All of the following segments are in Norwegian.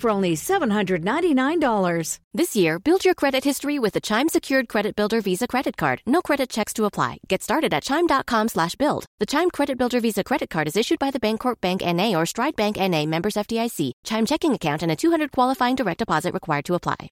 for only $799. This year, build your credit history with the Chime Secured Credit Builder Visa Credit Card. No credit checks to apply. Get started at Chime.com slash build. The Chime Credit Builder Visa Credit Card is issued by the Bancorp Bank N.A. or Stride Bank N.A. members FDIC. Chime checking account and a 200 qualifying direct deposit required to apply.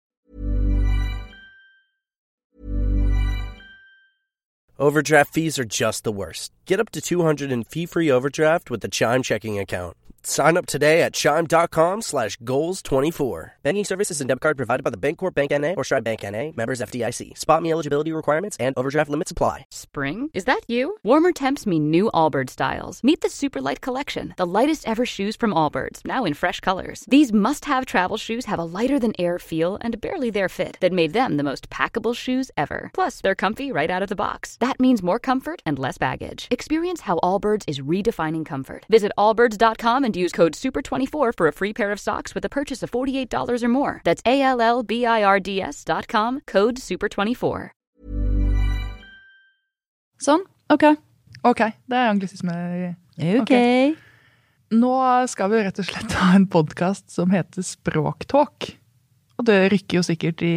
Overdraft fees are just the worst. Get up to 200 in fee-free overdraft with the Chime checking account. Sign up today at chime.com slash goals24. Banking services and debit card provided by the Bancorp Bank N.A. or Stride Bank N.A. Members FDIC. Spot me eligibility requirements and overdraft limits apply. Spring? Is that you? Warmer temps mean new Allbirds styles. Meet the Superlight Collection, the lightest ever shoes from Allbirds, now in fresh colors. These must-have travel shoes have a lighter-than-air feel and barely-there fit that made them the most packable shoes ever. Plus, they're comfy right out of the box. That means more comfort and less baggage. Experience how Allbirds is redefining comfort. Visit allbirds.com and use code SUPER24 for a free pair of socks with a purchase of $48 or more. That's A-L-L-B-I-R-D-S dot com, code SUPER24. Sånn. Ok. Ok, det er anglisisme. Ok. Nå skal vi rett og slett ha en podkast som heter Språktalk. Og det rykker jo sikkert i,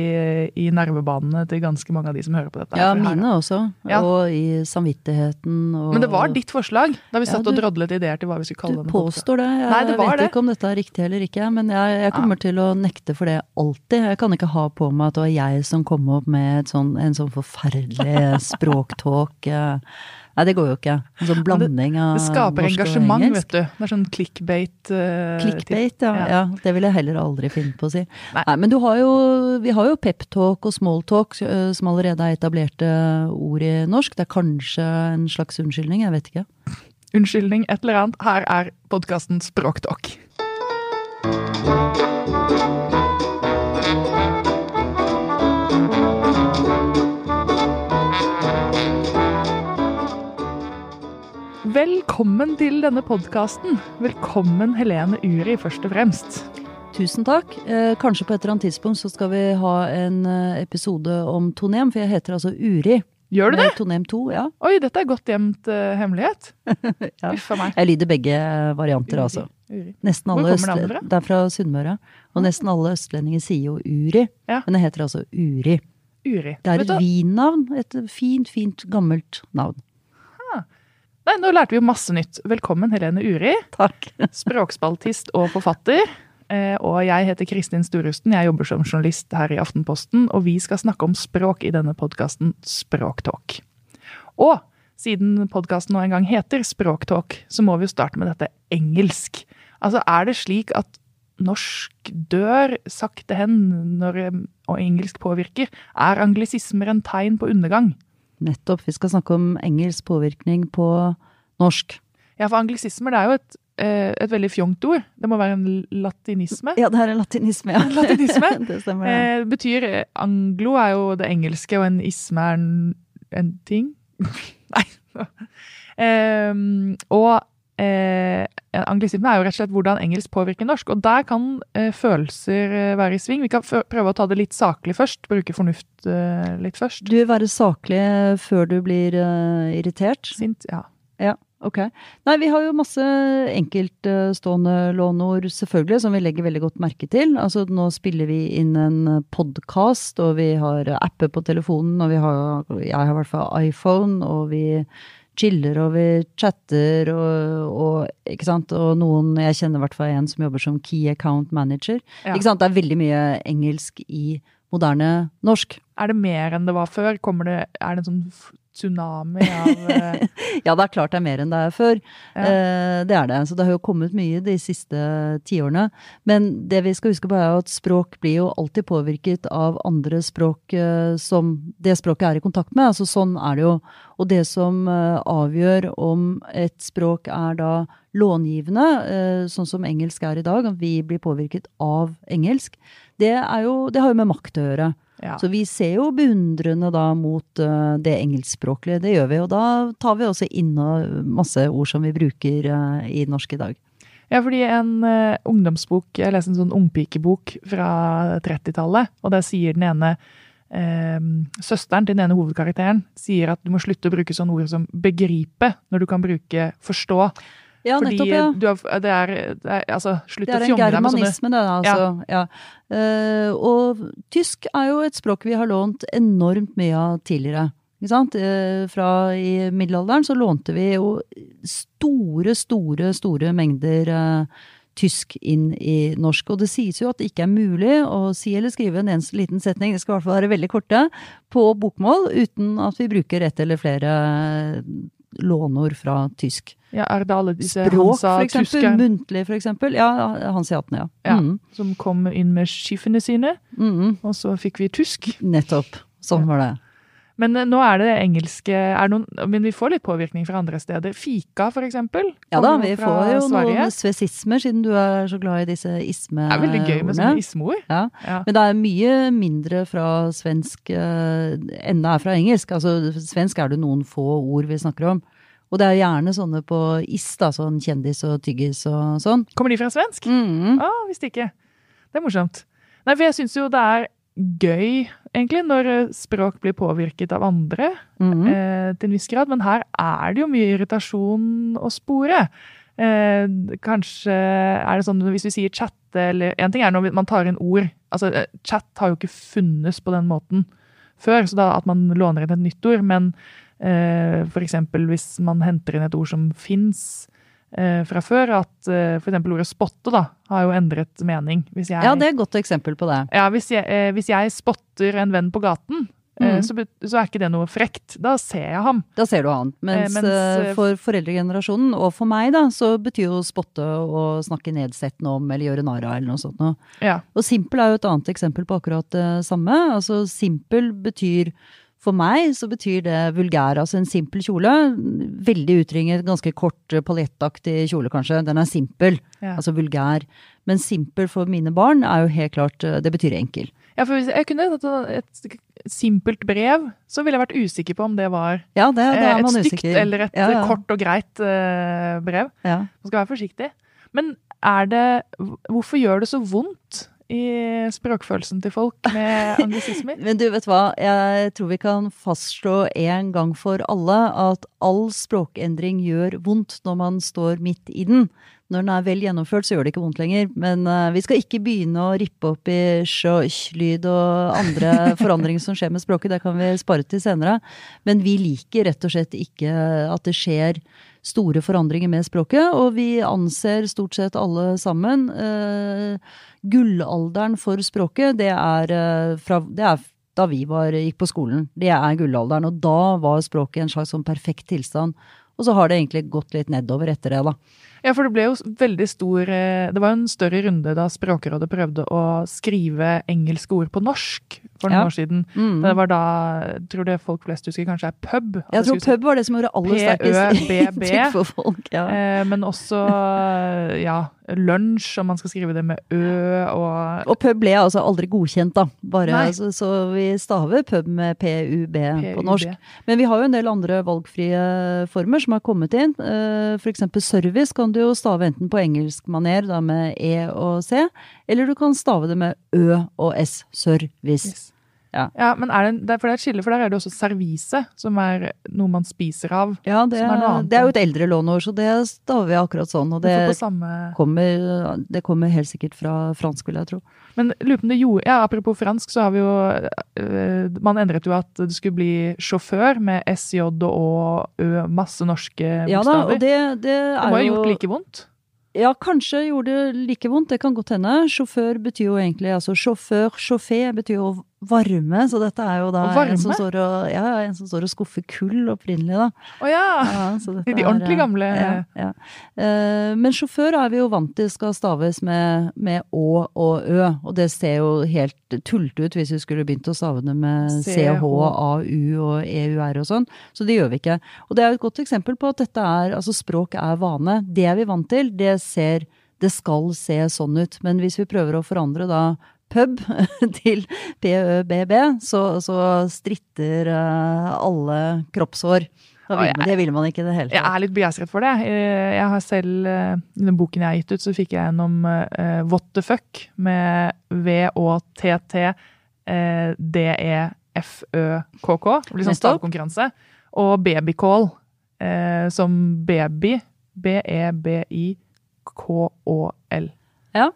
i nervebanene til ganske mange av de som hører på dette. Ja, mine også. Ja. Og i samvittigheten og Men det var ditt forslag da vi Ja, satt du- og drodlet ideer til hva vi skulle kalle Du denne podcasten. påstår det. Jeg Nei, det vet det. ikke om dette er riktig eller ikke, men jeg, jeg kommer til å nekte for det alltid. Jeg kan ikke ha på meg at det var jeg som kom opp med et sånn, en sånn forferdelig språktalk. Nei, det går jo ikke. En sånn blanding av Det skaper engasjement, vet du. Det er sånn clickbait. Uh, Clickbait, ja, Ja. ja. Det vil jeg heller aldri finne på å si. Nei. Nei, men du har jo, vi har jo peptalk og smalltalk, eh, som allerede er etablerte ord i norsk. Det er kanskje en slags unnskyldning, jeg vet ikke. Unnskyldning, et eller annet. Her er podkasten Språktalk. Velkommen til denne podkasten. Velkommen Helene Uri, først og fremst. Tusen takk. Eh, kanskje på et eller annet tidspunkt så skal vi ha en eh, episode om tonem, for jeg heter altså Uri. Gjør du det? Tonem 2, ja. Oi, dette er godt gjemt uh, hemmelighet. Ja. Uff a meg. Jeg lyder begge varianter, Uri, altså. Uri. Nesten Hvor kommer det andre? Det er fra Sunnmøre. Og nesten alle østlendinger sier jo Uri, Ja. men det heter altså Uri. Uri. Det er et vinnavn. Et fint, fint, gammelt navn. Nei, nå lærte vi jo masse nytt. Velkommen, Helene Uri. Takk. Språkspaltist og forfatter. Eh, Og jeg heter Kristin Storusten. Jeg jobber som journalist her i Aftenposten. Og vi skal snakke om språk i denne podkasten Språktalk. Og siden podkasten nå en gang heter Språktalk, så må vi jo starte med dette engelsk. Altså, er det slik at norsk dør sakte hen når eh, og engelsk påvirker? Er anglisismer en tegn på undergang? Nettopp. Vi skal snakke om engelsk påvirkning på norsk. Ja, for anglisismer det er jo et, eh, et veldig fjongt ord. Det må være en latinisme. Ja, det er en latinisme, ja. Latinisme? det stemmer, det. Eh, betyr eh, anglo er jo det engelske, og en isme er en, en ting. Nei. Ehm, og eh, anglisisme er jo rett og slett hvordan engelsk påvirker norsk. Og der kan eh, følelser eh, være i sving. Vi kan prøve å ta det litt saklig først. Bruke fornuft eh, litt først. Du vil være saklig før du blir eh, irritert? Sint, ja. Ja, ok. Nei, vi har jo masse enkeltstående låneord, selvfølgelig, som vi legger veldig godt merke til. Altså, nå spiller vi inn en podkast, og vi har apper på telefonen, og vi har Jeg har i hvert fall iPhone, og vi chiller vi chatter og, og ikke sant, og noen Jeg kjenner i hvert fall en som jobber som key account manager. Ja. Ikke sant, det er veldig mye engelsk i moderne norsk. Er det mer enn det var før? Det, er det en sånn tsunami av eh, Ja, det er klart det er mer enn det er før. Ja. Eh, det er det. Så det har jo kommet mye de siste tiårene. Men det vi skal huske på er at språk blir jo alltid påvirket av andre språk eh, som det språket er i kontakt med. Altså sånn er det jo. Og det som eh, avgjør om et språk er da långivende, sånn som engelsk er i dag, at vi blir påvirket av engelsk, det, er jo, det har jo med makt å gjøre. Ja. Så vi ser jo beundrende da mot uh, det engelskspråklige, det gjør vi. Og da tar vi også inn masse ord som vi bruker uh, i norsk i dag. Ja, fordi en uh, ungdomsbok, jeg leste en sånn ungpikebok fra 30-tallet, og der sier den ene Søsteren til den ene hovedkarakteren sier at du må slutte å bruke sånne ord som 'begripe' når du kan bruke 'forstå'. Ja, fordi nettopp, ja. du har, det, er, det er Altså, slutt Det å er en fjonge deg med sånne germanisme, det, altså. Ja. Eh, og tysk er jo et språk vi har lånt enormt mye av tidligere. Ikke sant? Eh, fra i middelalderen så lånte vi jo store, store, store mengder uh, tysk inn i norsk. Og det sies jo at det ikke er mulig å si eller skrive en eneste liten setning, det skal i hvert fall være veldig korte, på bokmål uten at vi bruker ett eller flere lånord fra tysk. Ja, er det alle disse Språk, for eksempel. tyskerne Muntlig, for eksempel. Ja, hanseatene, ja. Ja. Mm. som kom inn med skiffene sine, Mm, og så fikk vi tysk. nettopp. Sånn var det. Men eh, nå er det engelske er noen, Men vi får litt påvirkning fra andre steder. Fika, for eksempel. Ja da, vi får jo Sverige. noen svesismer, siden du er så glad i disse ismeordene. Det er veldig gøy med sånne ismeord. Ja. Ja. Men det er mye mindre fra svensk eh, enn det er fra engelsk. Altså, svensk er det noen få ord vi snakker om. Og det er gjerne sånne på is, da, sånn kjendis og tyggis og sånn. Kommer de fra svensk? Mm. Ah, visste ikke. Det er morsomt. Nei, for jeg syns jo det er gøy, egentlig, når eh, språk blir påvirket av andre Mm. eh, til en viss grad. Men her er det jo mye irritasjon å spore. Eh, kanskje er det sånn hvis vi sier chatte eller En ting er når man tar inn ord. Altså, eh, chat har jo ikke funnes på den måten før, så da at man låner inn et nytt ord. Men eh, eksempel hvis man henter inn et ord som fins fra før, at eh, eksempel ordet spotte da, har jo endret mening. Hvis jeg, Ja, det er et godt eksempel på det. ja, hvis jeg, eh, hvis jeg spotter en venn på gaten, eh, Mm. så, så er ikke det noe frekt. Da ser jeg ham. Da ser du han. Mens, Eh, mens, eh, eh, for foreldregenerasjonen, og for meg, da, så betyr jo spotte å snakke nedsettende om eller gjøre narr av eller noe sånt noe. Ja. Og simpel er jo et annet eksempel på akkurat det samme. Altså simpel betyr for meg så betyr det vulgær, altså en simpel kjole. Veldig utringet, ganske kort paljettaktig kjole kanskje. Den er simpel, Ja. altså vulgær. Men simpel for mine barn er jo helt klart, eh, det betyr enkel. ja, for hvis jeg kunne tatt et simpelt brev, så ville jeg vært usikker på om det var Ja, det, det eh, et stygt usikker. eller et ja, kort og greit eh, brev. Man skal være forsiktig. Men er det Hvorfor gjør det så vondt i språkfølelsen til folk med anglisismer? Men du, vet hva? Jeg tror vi kan fastslå en gang for alle at all språkendring gjør vondt når man står midt i den. Når den er vel gjennomført, så gjør det ikke vondt lenger. Men uh, vi skal ikke begynne å rippe opp i sj-lyd og andre forandringer som skjer med språket. Det kan vi spare til senere. Men vi liker rett og slett ikke at det skjer store forandringer med språket, og vi anser stort sett alle sammen eh, gullalderen for språket, det er, eh, fra, det er da vi var, gikk på skolen. Det er gullalderen, og da var språket en slags sånn perfekt tilstand. Og så har det egentlig gått litt nedover etter det, da. Ja, for det ble jo veldig stor eh, Det var jo en større runde da Språkrådet prøvde å skrive engelske ord på norsk for noen Ja. år siden. Mm. Det var da jeg tror det folk flest husker kanskje er pub. Jeg tror pub var det som gjorde aller sterkest inntrykk for folk. Ja. Eh, men også ja, lunsj, om man skal skrive det med ø og Og pub ble altså aldri godkjent, da. Bare, altså, så, vi staver pub med PUB på norsk. Men vi har jo en del andre valgfrie former som har kommet inn. F.eks. Service kan du jo stave enten på engelskmaner, da med E og C, eller du kan stave det med Ø og S. Service. Ja. Ja, men er det, en- det er, for det er et skille, for der er det også servise, som er noe man spiser av. Ja, det, er det er jo et eldre låneord, så det staver vi akkurat sånn. Og Det samme kommer, det kommer helt sikkert fra fransk, vil jeg tro. Men lupende jo, det gjorde ja, Apropos fransk, så har vi jo øh, Man endret jo at det skulle bli sjåfør med SJ og Ø, masse norske Ja da, og det, det det må ha jo gjort like vondt. Ja, kanskje gjorde det like vondt, det kan godt hende. Sjåfør betyr jo egentlig altså sjåfør, sjåfé betyr jo varme, så dette er jo da en som, står og, ja, en som står og skuffer kull opprinnelig, da. Å ja! Ja, så dette De er, ordentlig eh, gamle- Ja, ja. Eh, Men sjåfør er vi jo vant til skal staves med, med Å og Ø, og det ser jo helt tullete ut hvis vi skulle begynt å stave det med. CH, AU og EUR og sånn, så det gjør vi ikke. Og det er jo et godt eksempel på at dette er, altså språk er vane. Det er vi vant til, det ser, det skal se sånn ut, men hvis vi prøver å forandre da pub til PØBB, så, så stritter eh, alle kroppshår. Vil, jeg, det ville man ikke i det hele Jeg er litt begeistret for det. Eh, Jeg har selv, eh, I den boken jeg har gitt ut, så fikk jeg gjennom uh, What the fuck med V-Å-T-T eh, D-E-F-Ø-K-K. Det blir sånn stavkonkurranse. Og babycall uh, som baby. B-E-B-I-K-Å-L. Ja.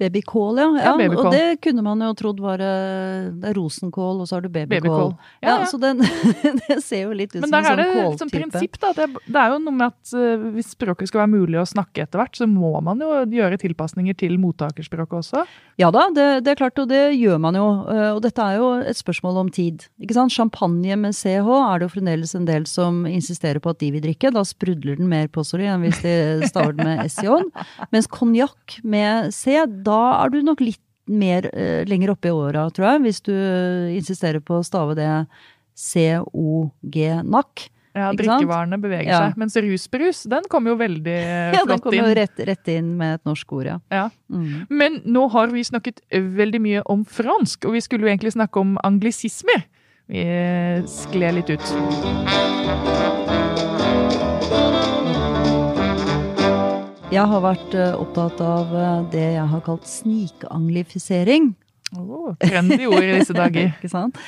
Babykål, ja. ja. babykål. Og det kunne man jo trodd var eh, det er rosenkål, og så har du babykål. Baby Ja, Ja, ja. Så den, det ser jo litt ut som en kåltype. Men der er sånn det som prinsipp, da. Det, det er jo noe med at uh, hvis språket skal være mulig å snakke etter hvert, så må man jo gjøre tilpasninger til mottakerspråket også. Ja da, det, det er klart, og det gjør man jo. eh, Og dette er jo et spørsmål om tid. Ikke sant? Champagne med CH er det jo fremdeles en del som insisterer på at de vil drikke. Da sprudler den mer på sorry enn hvis de staver den med SJ. Mens konjakk med C, da er du nok litt mer eh, lenger oppe i åra, tror jeg. Hvis du insisterer på å stave det C-O-G-nakk. Ja, Drikkevarene beveger Ja. seg. Mens rusbrus, den kommer jo veldig flott inn. Ja, den kommer inn. jo rett, rett inn med et norsk ord, ja. Ja. Mm. Men nå har vi snakket veldig mye om fransk, og vi skulle jo egentlig snakke om anglisismer. Vi eh, skled litt ut. Jeg har vært eh, opptatt av eh, det jeg har kalt snikanglifisering. Oh, trendy ord i disse dager. Ikke sant?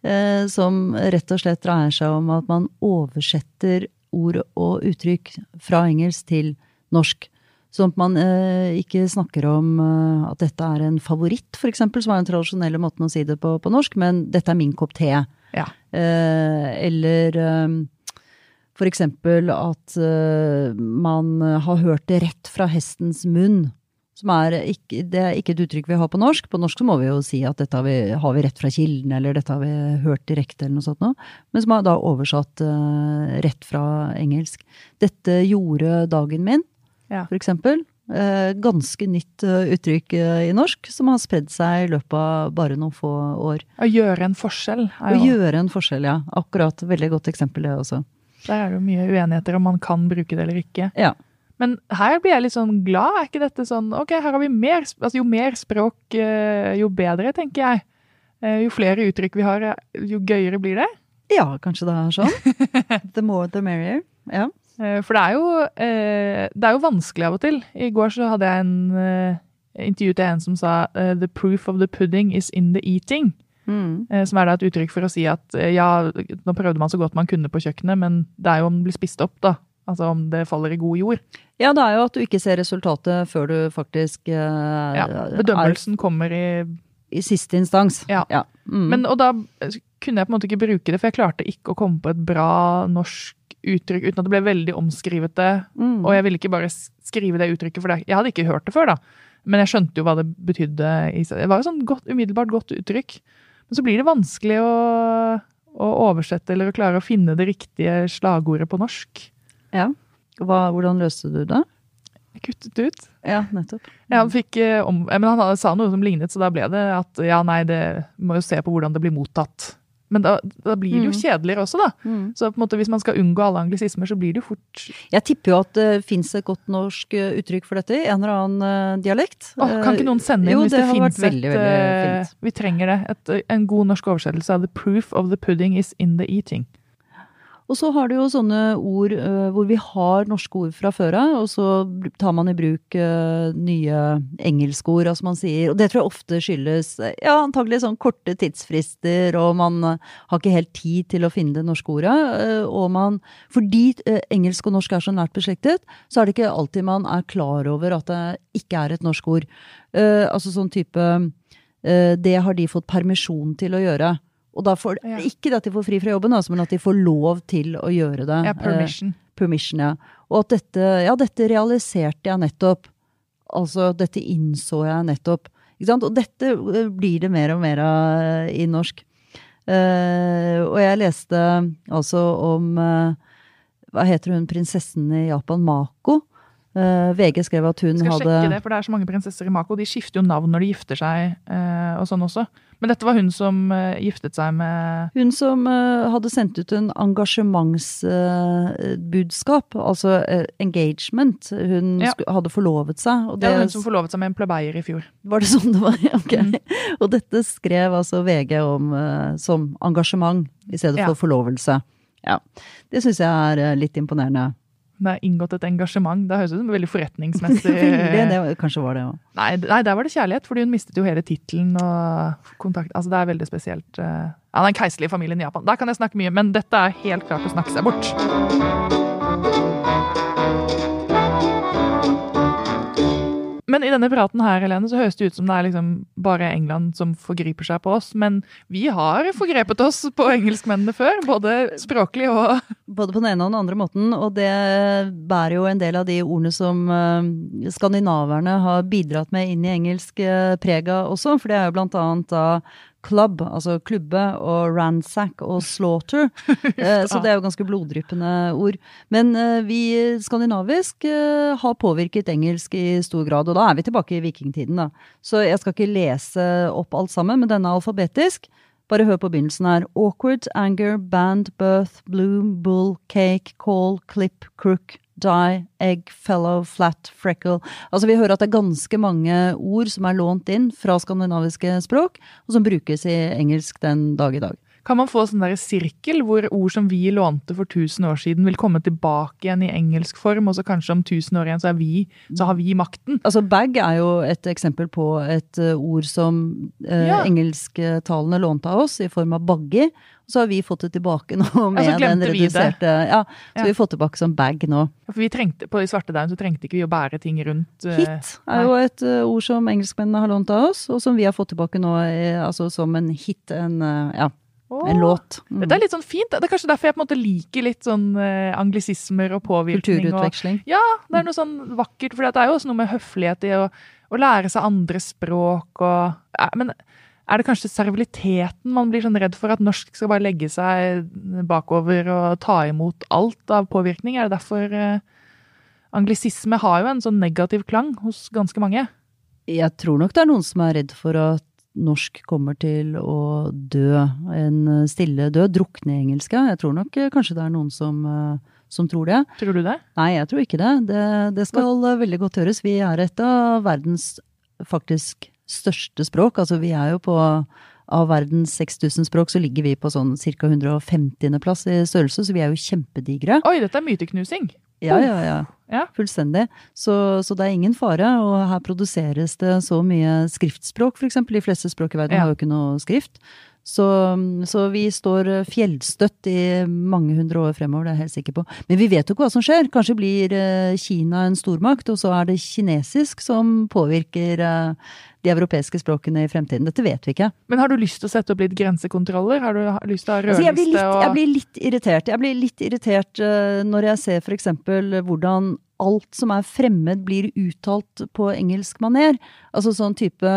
Eh, som rett og slett dreier seg om at man oversetter ord og uttrykk fra engelsk til norsk. Sånn at man ikke snakker om at dette er en favoritt, eksempel, som er den tradisjonelle måten å si det på, på norsk, men dette er min kopp te. Ja. Eh, eller for eksempel at eh, man har hørt det rett fra hestens munn. Som er ikke, det er ikke et uttrykk vi har på norsk. På norsk må vi jo si at dette har vi, har vi rett fra kilden, eller dette har vi hørt direkte, eller noe sånt noe. Men som er da oversatt eh, rett fra engelsk. Dette gjorde dagen min, Ja. for eksempel. Eh, ganske nytt uttrykk i norsk, som har spredd seg i løpet av bare noen få år. Å gjøre en forskjell. Å gjøre en forskjell, ja. Akkurat. Veldig godt eksempel, det også. Der er det jo mye uenigheter om man kan bruke det eller ikke. Ja. Men her blir jeg litt sånn glad. Er ikke dette sånn Ok, her har vi mer altså Jo mer språk, eh, jo bedre, tenker jeg. Eh, Jo flere uttrykk vi har, eh, jo gøyere blir det. Ja, kanskje det er sånn. The more the merrier. Ja. For det er jo, det er jo vanskelig av og til. I går så hadde jeg en intervju til en som sa The proof of the pudding is in the eating. Mm. Eh, Som er da et uttrykk for å si at eh, ja, nå prøvde man så godt man kunne på kjøkkenet, men det er jo om det blir spist opp, da. Altså om det faller i god jord. ja, det er jo at du ikke ser resultatet før du faktisk eh, Ja, bedømmelsen kommer i er i siste instans. Ja. Mm. Men, og da eh, kunne jeg på en måte ikke bruke det, for jeg klarte ikke å komme på et bra norsk uttrykk uten at det ble veldig omskrivete. Mm. Og jeg ville ikke bare skrive det uttrykket, for det. jeg hadde ikke hørt det før. da. Men jeg skjønte jo hva det betydde. Det var jo sånn godt, umiddelbart godt uttrykk. Men så blir det vanskelig å, å oversette eller å klare å finne det riktige slagordet på norsk. ja. Hva, hvordan løste du det? Jeg kuttet det ut. Ja, nettopp. Ja, han fikk eh, om, men han sa noe som lignet, så da ble det at ja, nei, det må jo se på hvordan det blir mottatt. Men da, da blir det jo Mm. kjedeligere også, da. Mm. Så på en måte, hvis man skal unngå alle anglisismer, så blir det jo fort Jeg tipper jo at det fins et godt norsk eh, uttrykk for dette i en eller annen eh, dialekt. Åh, Kan ikke noen sende inn Jo, hvis det det, fins veldig, et veldig eh, fint. Vi trenger det. Et, eh, en god norsk oversettelse av 'The proof of the pudding is in the eating'. Og så har du jo sånne ord hvor vi har norske ord fra før av, og så tar man i bruk nye engelske ord, som man sier. Og det tror jeg ofte skyldes ja, antagelig sånn korte tidsfrister, og man har ikke helt tid til å finne det norske ordet. og man, fordi engelsk og norsk er så nært beslektet, så er det ikke alltid man er klar over at det ikke er et norsk ord. Altså sånn type Det har de fått permisjon til å gjøre. Og da får, Ja. Ikke det at de får fri fra jobben, altså, men at de får lov til å gjøre det. Ja, permission. Eh, permission, ja. Og at dette, ja, dette realiserte jeg nettopp. Altså, dette innså jeg nettopp. Ikke sant? Og dette eh, blir det mer og mer av eh, i norsk. Eh, og jeg leste altså om eh, Hva heter hun prinsessen i Japan? Mako. Uh, VG skrev at hun hadde skal hadde sjekke det, for det er så mange prinsesser i Mako. De skifter jo navn når de gifter seg uh, og sånn også. Men dette var hun som eh, giftet seg med Hun som eh, hadde sendt ut en engasjementsbudskap, altså eh, engagement. Hun Ja. hadde forlovet seg. Og Det var hun som forlovet seg med en plebeier i fjor. Var det sånn det var? Ok. Mm. Og dette skrev altså VG om som engasjement i stedet Ja. for forlovelse. Ja. Det syns jeg er litt imponerende. Det er inngått et engasjement. Det høres ut som veldig forretningsmessig. det, det, kanskje var det òg. Nei, nei, der var det kjærlighet, fordi hun mistet jo hele tittelen og kontakt. Altså, det er veldig spesielt. eh. Ja, Den keiserlige familien i Japan. Der kan jeg snakke mye, men dette er helt klart å snakke seg bort. Men i denne praten her, Helene, så høres det ut som det er liksom bare England som forgriper seg på oss. Men vi har forgrepet oss på engelskmennene før, både språklig og Både på den ene og den andre måten, og det bærer jo en del av de ordene som eh, skandinaverne har bidratt med inn i engelsk eh, prega også, for det er jo blant annet da club, altså klubbe, og ransack og slaughter. Eh, Så det er jo ganske bloddryppende ord. Men eh, vi skandinavisk eh, har påvirket engelsk i stor grad, og da er vi tilbake i vikingtiden, da. Så jeg skal ikke lese opp alt sammen, men denne er alfabetisk. Bare hør på begynnelsen her. Awkward, anger, band, birth, bloom, bull, cake, call, clip, crook, die, egg, fellow, flat, freckle. Altså vi hører at det er ganske mange ord som er lånt inn fra skandinaviske språk, og som brukes i engelsk den dag i dag. Kan man få sånn der sirkel hvor ord som vi lånte for 1000 år siden, vil komme tilbake igjen i engelsk form, og så kanskje om 1000 år igjen så, er vi, så har vi makten? Altså bag er jo et eksempel på et eh, ord som eh, Ja. engelsktalende lånte av oss, i form av baggy. Så har vi fått det tilbake nå med den glemte vi reduserte Ja, så Ja. vi har fått tilbake som bag nå. For vi trengte, På i svartedauden så trengte ikke vi å bære ting rundt. eh, Hit er jo et eh, ord som engelskmennene har lånt av oss, og som vi har fått tilbake nå altså som en hit, en, ja, Åh, en låt. Mm. Dette er litt sånn fint. Det er kanskje derfor jeg på en måte liker litt sånn eh, anglisismer og påvirkning. Og, Kulturutveksling. ja, det er noe sånn vakkert. For det er jo også noe med høflighet i å, å lære seg andre språk og ja, Men er det kanskje serviliteten man blir sånn redd for? At norsk skal bare legge seg bakover og ta imot alt av påvirkning? Er det derfor eh, Anglisisme har jo en sånn negativ klang hos ganske mange. Jeg tror nok det er noen som er redd for at norsk kommer til å dø en stille død, drukne i engelska. Jeg tror nok eh, kanskje det er noen som, eh, som tror det. Tror du det? Nei, jeg tror ikke det. Det, det skal eh, veldig godt høres. Vi er et av verdens faktisk største språk. Altså vi er jo på av verdens 6000 språk, så ligger vi på sånn ca. 150. plass i størrelse, så vi er jo kjempedigre. Oi, dette er myteknusing! Ja, ja, ja. Ja. Fullstendig. Så, så det er ingen fare. Og her produseres det så mye skriftspråk, f.eks. De fleste språk i verden Ja. har jo ikke noe skrift. Så, så vi står fjellstøtt i mange hundre år fremover, det er jeg helt sikker på. Men vi vet jo ikke hva som skjer. Kanskje blir eh, Kina en stormakt, og så er det kinesisk som påvirker eh, de europeiske språkene i fremtiden. Dette vet vi ikke. Men har du lyst til å sette opp litt grensekontroller? Har du lyst til å ha Altså, jeg, blir litt, jeg blir litt irritert. Jeg blir litt irritert eh, når jeg ser eksempel hvordan alt som er fremmed blir uttalt på engelsk maner. Altså sånn type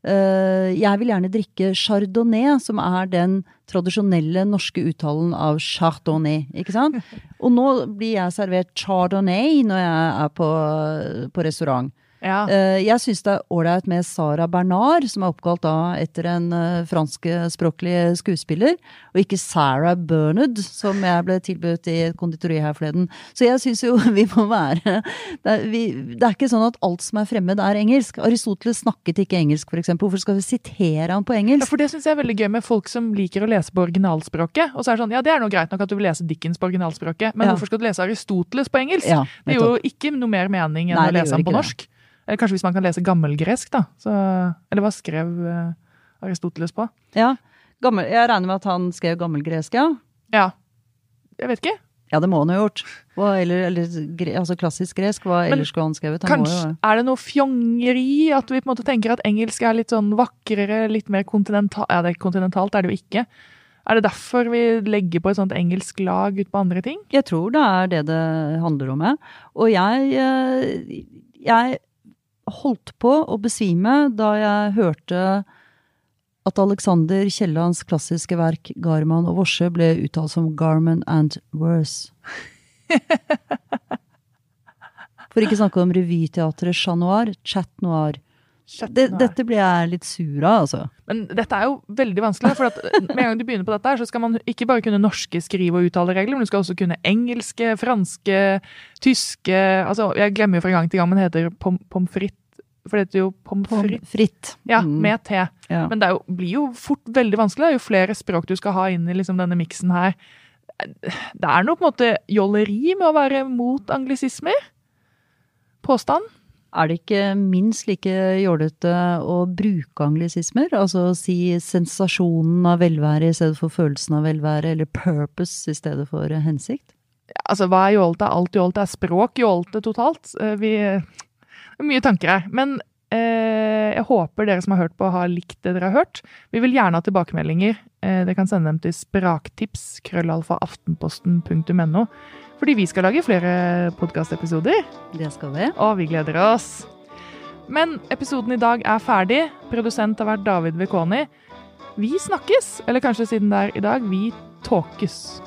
Jeg vil gjerne drikke chardonnay, som er den tradisjonelle norske uttalen av chardonnay, ikke sant? Og nå blir jeg servert chardonnay når jeg er på, på restaurant. Ja. Eh, Jeg syns det er ålreit med Sara Bernard, som er oppkalt da etter en uh, franskspråklig skuespiller, og ikke Sarah Bernard, som jeg ble tilbudt i et konditori her forleden. Så jeg syns jo vi må være det er, vi, det er ikke sånn at alt som er fremmed, er engelsk. Aristoteles snakket ikke engelsk, eksempel. Hvorfor skal vi sitere han på Ja, engelsk? for Det synes jeg er veldig gøy med folk som liker å lese på originalspråket. Og så er det sånn, ja, det er noe greit nok at du vil lese Dickens på originalspråket, men Ja. hvorfor skal du lese Aristoteles på engelsk? Ja, det gir jo ikke noe mer mening enn Nei, å lese han på norsk. Eller kanskje hvis man kan lese gammelgresk, da. Så, eller hva skrev eh, Aristoteles på? Ja. Gammel, jeg regner med at han skrev gammelgresk, ja? Ja. Jeg vet ikke. Ja, det må han ha gjort. Eller, eller altså klassisk gresk, hva Men ellers skulle han skrevet? Han Kanskje jo, er det noe fjongeri? At vi på en måte tenker at engelsk er litt sånn vakrere, litt mer kontinentalt? Ja, det er kontinentalt er det jo ikke. Er det derfor vi legger på et sånt engelsk lag ut på andre ting? Jeg tror det er det det handler om. jeg. Og jeg, eh, jeg holdt på å besvime da jeg hørte at Alexander Kiellands klassiske verk 'Garman og Vorse' ble uttalt som 'Garman and Worse'. For ikke snakke om revyteatret Chat Noir, Chat Noir, Det, dette blir jeg litt sur av, altså. Men dette er jo veldig vanskelig, for at med en gang du begynner på dette, her, så skal man ikke bare kunne norske skrive- og uttaleregler, men du skal også kunne engelske, franske, tyske altså Jeg glemmer jo fra gang til gang, men det heter pom- pommes frites. For det heter jo pommes frites. Fritt. Ja, Mm. med T. Ja. Men det er jo, blir jo fort veldig vanskelig. Jo flere språk du skal ha inn i liksom denne miksen her. Det er noe på en måte jolleri med å være mot anglisismer. Påstand. Er det ikke minst like jålete å bruke anglisismer? Altså å si sensasjonen av velvære i stedet for følelsen av velvære, eller purpose i stedet for hensikt? Altså, hva er jålete? Alt jålete er språk jålete totalt. Eh, Vi, mye tanker her. Men eh, jeg håper dere som har hørt på, har likt det dere har hørt. Vi vil gjerne ha tilbakemeldinger. Eh, dere kan sende dem til spraktips, krøllalfa, aftenposten.no. Fordi vi skal lage flere podkastepisoder. Det skal vi. Og vi gleder oss. Men episoden i dag er ferdig. Produsent har vært David Vekoni. Vi snakkes, eller kanskje siden det er i dag, vi tåkes.